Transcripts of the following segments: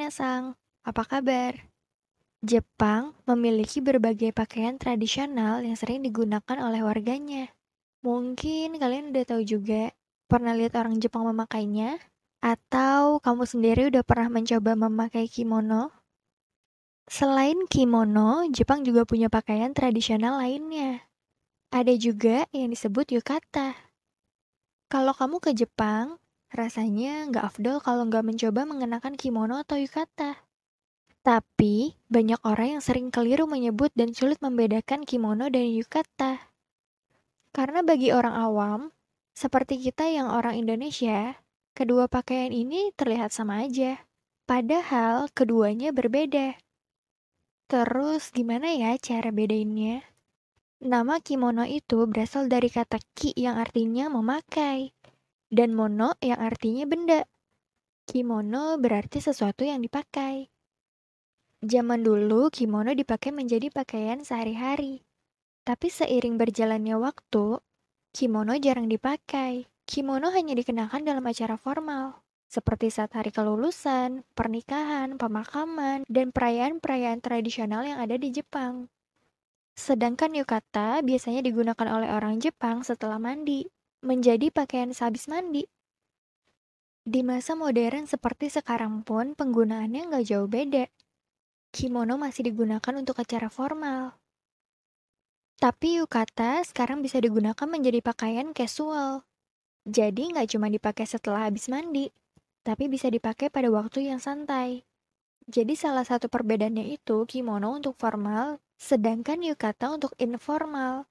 minasang, apa kabar? Jepang memiliki berbagai pakaian tradisional yang sering digunakan oleh warganya. Mungkin kalian udah tahu juga, pernah lihat orang Jepang memakainya? Atau kamu sendiri udah pernah mencoba memakai kimono? Selain kimono, Jepang juga punya pakaian tradisional lainnya. Ada juga yang disebut yukata. Kalau kamu ke Jepang, Rasanya nggak afdol kalau nggak mencoba mengenakan kimono atau yukata. Tapi, banyak orang yang sering keliru menyebut dan sulit membedakan kimono dan yukata. Karena bagi orang awam, seperti kita yang orang Indonesia, kedua pakaian ini terlihat sama aja. Padahal keduanya berbeda. Terus gimana ya cara bedainnya? Nama kimono itu berasal dari kata ki yang artinya memakai dan mono yang artinya benda. Kimono berarti sesuatu yang dipakai. Zaman dulu, kimono dipakai menjadi pakaian sehari-hari. Tapi seiring berjalannya waktu, kimono jarang dipakai. Kimono hanya dikenakan dalam acara formal, seperti saat hari kelulusan, pernikahan, pemakaman, dan perayaan-perayaan tradisional yang ada di Jepang. Sedangkan yukata biasanya digunakan oleh orang Jepang setelah mandi menjadi pakaian sehabis mandi. Di masa modern seperti sekarang pun penggunaannya nggak jauh beda. Kimono masih digunakan untuk acara formal. Tapi yukata sekarang bisa digunakan menjadi pakaian casual. Jadi nggak cuma dipakai setelah habis mandi, tapi bisa dipakai pada waktu yang santai. Jadi salah satu perbedaannya itu kimono untuk formal, sedangkan yukata untuk informal.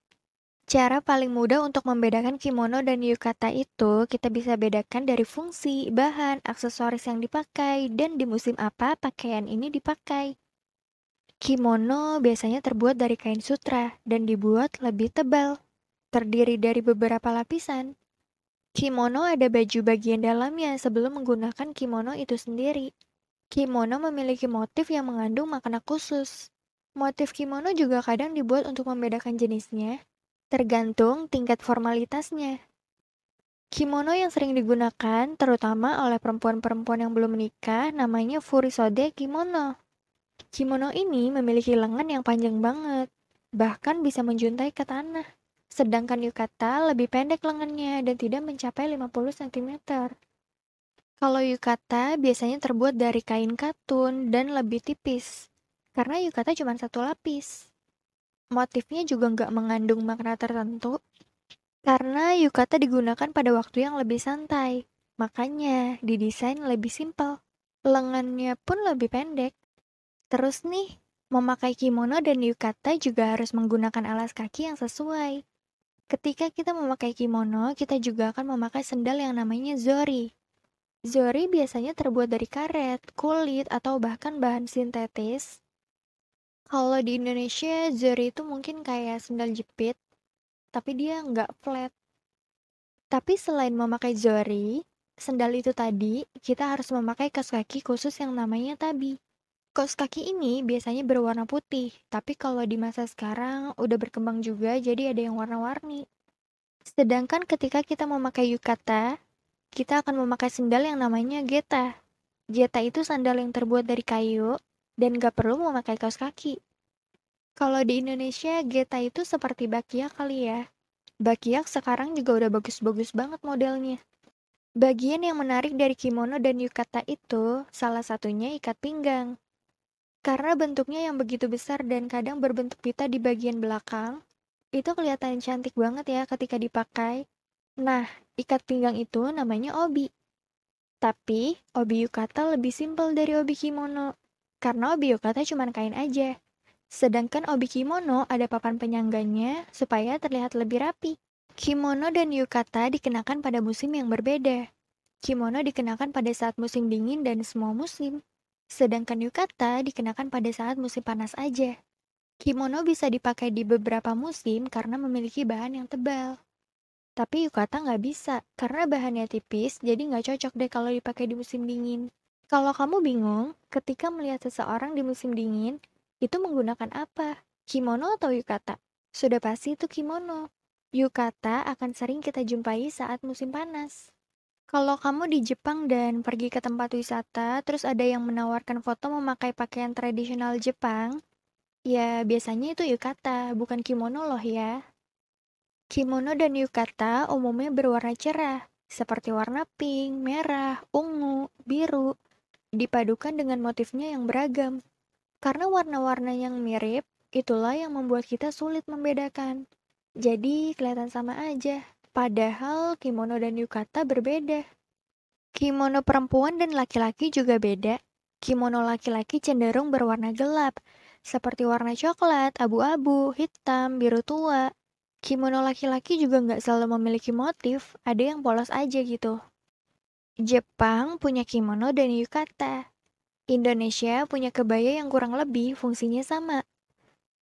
Cara paling mudah untuk membedakan kimono dan yukata itu, kita bisa bedakan dari fungsi, bahan, aksesoris yang dipakai, dan di musim apa pakaian ini dipakai. Kimono biasanya terbuat dari kain sutra dan dibuat lebih tebal, terdiri dari beberapa lapisan. Kimono ada baju bagian dalamnya sebelum menggunakan kimono itu sendiri. Kimono memiliki motif yang mengandung makna khusus. Motif kimono juga kadang dibuat untuk membedakan jenisnya, tergantung tingkat formalitasnya. Kimono yang sering digunakan, terutama oleh perempuan-perempuan yang belum menikah, namanya furisode kimono. Kimono ini memiliki lengan yang panjang banget, bahkan bisa menjuntai ke tanah. Sedangkan yukata lebih pendek lengannya dan tidak mencapai 50 cm. Kalau yukata biasanya terbuat dari kain katun dan lebih tipis, karena yukata cuma satu lapis motifnya juga nggak mengandung makna tertentu, karena yukata digunakan pada waktu yang lebih santai. Makanya didesain lebih simpel. Lengannya pun lebih pendek. Terus nih, memakai kimono dan yukata juga harus menggunakan alas kaki yang sesuai. Ketika kita memakai kimono, kita juga akan memakai sendal yang namanya zori. Zori biasanya terbuat dari karet, kulit, atau bahkan bahan sintetis kalau di Indonesia, zori itu mungkin kayak sendal jepit, tapi dia nggak flat. Tapi selain memakai zori, sendal itu tadi, kita harus memakai kaos kaki khusus yang namanya tabi. Kaos kaki ini biasanya berwarna putih, tapi kalau di masa sekarang udah berkembang juga jadi ada yang warna-warni. Sedangkan ketika kita memakai yukata, kita akan memakai sendal yang namanya geta. Geta itu sandal yang terbuat dari kayu dan gak perlu memakai kaos kaki. Kalau di Indonesia, Geta itu seperti Bakiak kali ya. Bakiak sekarang juga udah bagus-bagus banget modelnya. Bagian yang menarik dari kimono dan yukata itu, salah satunya ikat pinggang. Karena bentuknya yang begitu besar dan kadang berbentuk pita di bagian belakang, itu kelihatan cantik banget ya ketika dipakai. Nah, ikat pinggang itu namanya obi. Tapi, obi yukata lebih simpel dari obi kimono. Karena obi yukata cuma kain aja. Sedangkan obi kimono ada papan penyangganya supaya terlihat lebih rapi. Kimono dan yukata dikenakan pada musim yang berbeda. Kimono dikenakan pada saat musim dingin dan semua musim. Sedangkan yukata dikenakan pada saat musim panas aja. Kimono bisa dipakai di beberapa musim karena memiliki bahan yang tebal. Tapi yukata nggak bisa, karena bahannya tipis, jadi nggak cocok deh kalau dipakai di musim dingin. Kalau kamu bingung, ketika melihat seseorang di musim dingin, itu menggunakan apa? Kimono atau yukata? Sudah pasti itu kimono. Yukata akan sering kita jumpai saat musim panas. Kalau kamu di Jepang dan pergi ke tempat wisata, terus ada yang menawarkan foto memakai pakaian tradisional Jepang, ya biasanya itu yukata, bukan kimono loh ya. Kimono dan yukata umumnya berwarna cerah, seperti warna pink, merah, ungu, biru, dipadukan dengan motifnya yang beragam. Karena warna-warna yang mirip, itulah yang membuat kita sulit membedakan. Jadi kelihatan sama aja, padahal kimono dan yukata berbeda. Kimono perempuan dan laki-laki juga beda. Kimono laki-laki cenderung berwarna gelap, seperti warna coklat, abu-abu, hitam, biru tua. Kimono laki-laki juga nggak selalu memiliki motif, ada yang polos aja gitu. Jepang punya kimono dan yukata. Indonesia punya kebaya yang kurang lebih fungsinya sama.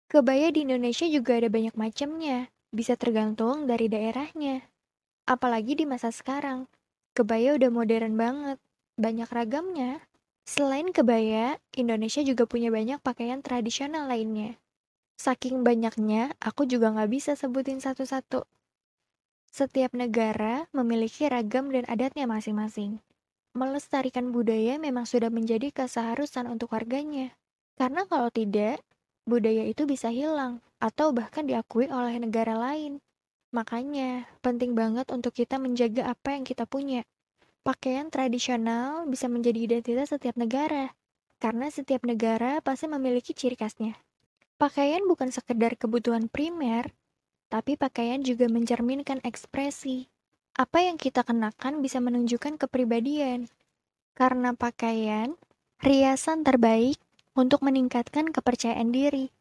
Kebaya di Indonesia juga ada banyak macamnya, bisa tergantung dari daerahnya. Apalagi di masa sekarang, kebaya udah modern banget, banyak ragamnya. Selain kebaya, Indonesia juga punya banyak pakaian tradisional lainnya. Saking banyaknya, aku juga nggak bisa sebutin satu-satu. Setiap negara memiliki ragam dan adatnya masing-masing melestarikan budaya memang sudah menjadi keseharusan untuk warganya. Karena kalau tidak, budaya itu bisa hilang atau bahkan diakui oleh negara lain. Makanya, penting banget untuk kita menjaga apa yang kita punya. Pakaian tradisional bisa menjadi identitas setiap negara, karena setiap negara pasti memiliki ciri khasnya. Pakaian bukan sekedar kebutuhan primer, tapi pakaian juga mencerminkan ekspresi, apa yang kita kenakan bisa menunjukkan kepribadian. Karena pakaian, riasan terbaik untuk meningkatkan kepercayaan diri.